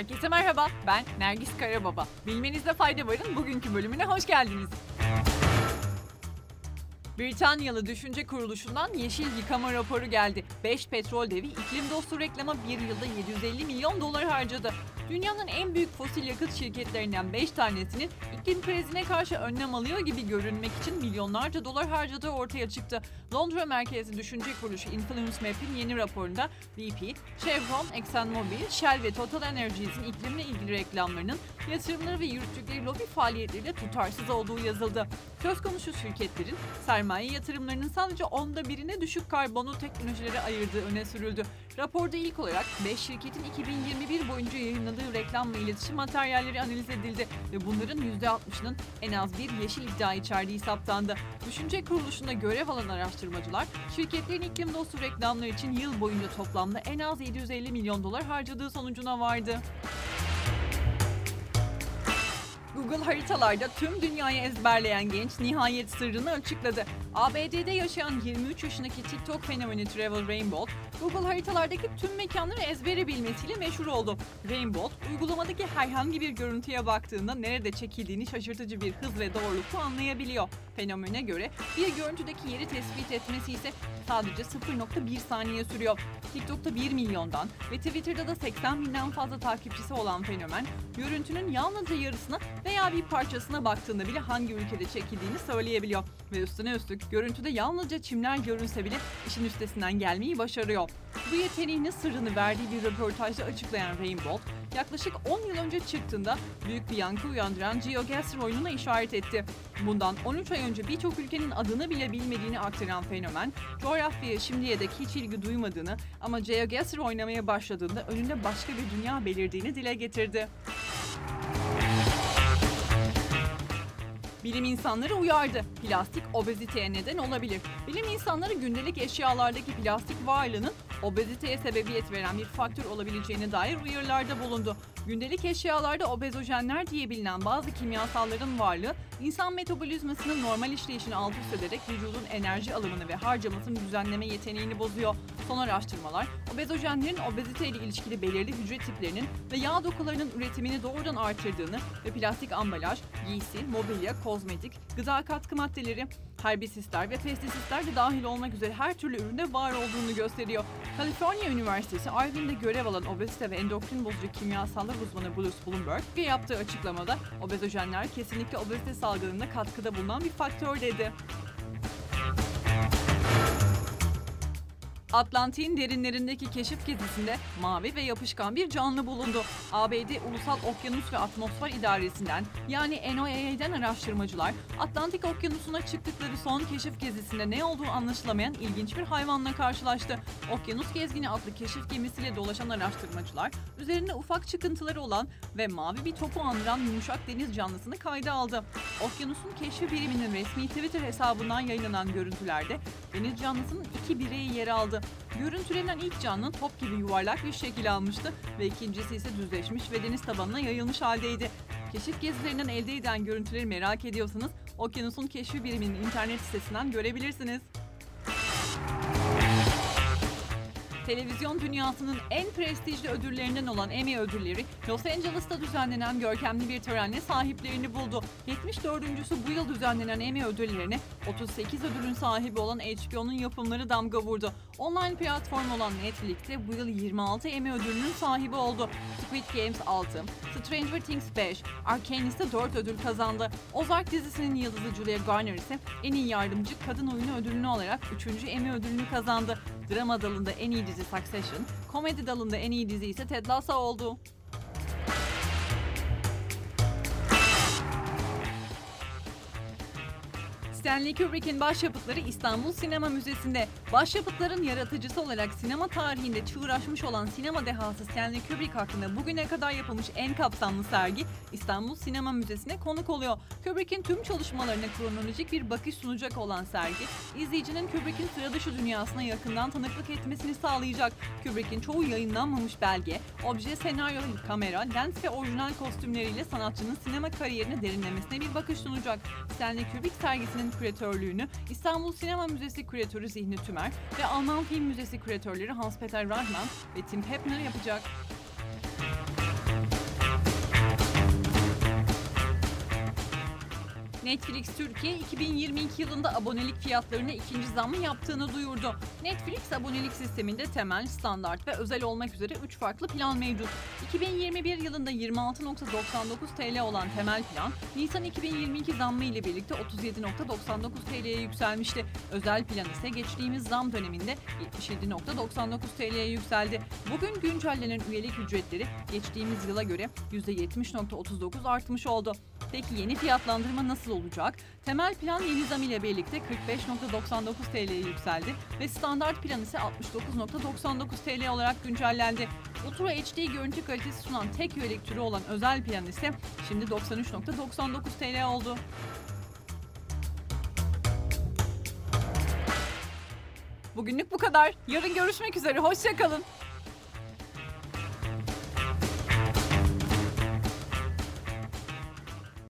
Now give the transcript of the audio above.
Herkese merhaba, ben Nergis Karababa. Bilmenizde fayda varın bugünkü bölümüne hoş geldiniz. Britanyalı Düşünce Kuruluşu'ndan yeşil yıkama raporu geldi. 5 petrol devi iklim dostu reklama bir yılda 750 milyon dolar harcadı. Dünyanın en büyük fosil yakıt şirketlerinden 5 tanesinin iklim krizine karşı önlem alıyor gibi görünmek için milyonlarca dolar harcadığı ortaya çıktı. Londra merkezli düşünce kuruluşu Influence Map'in yeni raporunda BP, Chevron, ExxonMobil, Shell ve Total Energies'in iklimle ilgili reklamlarının yatırımları ve yürüttükleri lobi faaliyetleriyle tutarsız olduğu yazıldı. Söz konusu şirketlerin sermaye yatırımlarının sadece onda birine düşük karbonlu teknolojilere ayırdığı öne sürüldü. Raporda ilk olarak 5 şirketin 2021 boyunca yayınladığı reklam ve iletişim materyalleri analiz edildi ve bunların %60'ının en az bir yeşil iddia içerdiği saptandı. Düşünce kuruluşunda görev alan araştırmacılar, şirketlerin iklim dostu reklamlar için yıl boyunca toplamda en az 750 milyon dolar harcadığı sonucuna vardı. Google haritalarda tüm dünyayı ezberleyen genç nihayet sırrını açıkladı. ABD'de yaşayan 23 yaşındaki TikTok fenomeni Travel Rainbow, Google haritalardaki tüm mekanları ezbere bilmesiyle meşhur oldu. Rainbow, uygulamadaki herhangi bir görüntüye baktığında nerede çekildiğini şaşırtıcı bir hız ve doğrulukla anlayabiliyor. Fenomene göre bir görüntüdeki yeri tespit etmesi ise sadece 0.1 saniye sürüyor. TikTok'ta 1 milyondan ve Twitter'da da 80 binden fazla takipçisi olan fenomen, görüntünün yalnızca yarısına veya bir parçasına baktığında bile hangi ülkede çekildiğini söyleyebiliyor. Ve üstüne üstlük görüntüde yalnızca çimler görünse bile işin üstesinden gelmeyi başarıyor. Bu yeteneğinin sırrını verdiği bir röportajda açıklayan Rainbow, yaklaşık 10 yıl önce çıktığında büyük bir yankı uyandıran GeoGuessr oyununa işaret etti. Bundan 13 ay önce birçok ülkenin adını bile bilmediğini aktaran fenomen, coğrafyaya şimdiye dek hiç ilgi duymadığını ama GeoGuessr oynamaya başladığında önünde başka bir dünya belirdiğini dile getirdi. Bilim insanları uyardı. Plastik obeziteye neden olabilir. Bilim insanları gündelik eşyalardaki plastik varlığının obeziteye sebebiyet veren bir faktör olabileceğine dair uyarılarda bulundu. Gündelik eşyalarda obezojenler diye bilinen bazı kimyasalların varlığı insan metabolizmasının normal işleyişini alt üst ederek vücudun enerji alımını ve harcamasını düzenleme yeteneğini bozuyor. Son araştırmalar obezojenlerin obezite ile ilişkili belirli hücre tiplerinin ve yağ dokularının üretimini doğrudan artırdığını ve plastik ambalaj, giysi, mobilya, kozmetik, gıda katkı maddeleri, herbisisler ve pestisitler de dahil olmak üzere her türlü üründe var olduğunu gösteriyor. Kaliforniya Üniversitesi Irvine'de görev alan obezite ve endokrin bozucu kimyasallar uzmanı Bruce Bloomberg yaptığı açıklamada obezojenler kesinlikle obezite salgınına katkıda bulunan bir faktör dedi. Atlantik'in derinlerindeki keşif gezisinde mavi ve yapışkan bir canlı bulundu. ABD Ulusal Okyanus ve Atmosfer İdaresi'nden yani NOAA'den araştırmacılar Atlantik Okyanusu'na çıktıkları son keşif gezisinde ne olduğu anlaşılamayan ilginç bir hayvanla karşılaştı. Okyanus Gezgini adlı keşif gemisiyle dolaşan araştırmacılar üzerinde ufak çıkıntıları olan ve mavi bir topu andıran yumuşak deniz canlısını kayda aldı. Okyanusun keşfi biriminin resmi Twitter hesabından yayınlanan görüntülerde deniz canlısının iki bireyi yer aldı. Görüntülenen ilk canlı top gibi yuvarlak bir şekil almıştı ve ikincisi ise düzleşmiş ve deniz tabanına yayılmış haldeydi. Keşif gezilerinden elde eden görüntüleri merak ediyorsanız Okyanus'un keşfi biriminin internet sitesinden görebilirsiniz. Televizyon dünyasının en prestijli ödüllerinden olan Emmy ödülleri Los Angeles'ta düzenlenen görkemli bir törenle sahiplerini buldu. 74.sü bu yıl düzenlenen Emmy ödüllerine 38 ödülün sahibi olan HBO'nun yapımları damga vurdu. Online platform olan Netflix'te bu yıl 26 Emmy ödülünün sahibi oldu. Squid Games 6, Stranger Things 5, Arcane ise 4 ödül kazandı. Ozark dizisinin yıldızı Julia Garner ise en iyi yardımcı kadın oyunu ödülünü alarak 3. Emmy ödülünü kazandı. Drama dalında en iyi dizi Succession, komedi dalında en iyi dizi ise Ted Lasso oldu. Stanley Kubrick'in başyapıtları İstanbul Sinema Müzesi'nde. Başyapıtların yaratıcısı olarak sinema tarihinde çığıraşmış olan sinema dehası Stanley Kubrick hakkında bugüne kadar yapılmış en kapsamlı sergi İstanbul Sinema Müzesi'ne konuk oluyor. Kubrick'in tüm çalışmalarına kronolojik bir bakış sunacak olan sergi, izleyicinin Kubrick'in sıra dışı dünyasına yakından tanıklık etmesini sağlayacak. Kubrick'in çoğu yayınlanmamış belge, obje, senaryo, kamera, lens ve orijinal kostümleriyle sanatçının sinema kariyerini derinlemesine bir bakış sunacak. Stanley Kubrick sergisinin küratörlüğünü İstanbul Sinema Müzesi küratörü Zihni Tümer ve Alman Film Müzesi küratörleri Hans-Peter Rahman ve Tim Hepner yapacak. Netflix Türkiye 2022 yılında abonelik fiyatlarını ikinci zammı yaptığını duyurdu. Netflix abonelik sisteminde temel, standart ve özel olmak üzere 3 farklı plan mevcut. 2021 yılında 26.99 TL olan temel plan, Nisan 2022 zammı ile birlikte 37.99 TL'ye yükselmişti. Özel plan ise geçtiğimiz zam döneminde 77.99 TL'ye yükseldi. Bugün güncellenen üyelik ücretleri geçtiğimiz yıla göre %70.39 artmış oldu. Peki yeni fiyatlandırma nasıl olacak? Temel plan yeni zam ile birlikte 45.99 TL'ye yükseldi ve standart plan ise 69.99 TL olarak güncellendi. Ultra HD görüntü kalitesi sunan tek üyelik türü olan özel plan ise şimdi 93.99 TL oldu. Bugünlük bu kadar. Yarın görüşmek üzere. Hoşçakalın.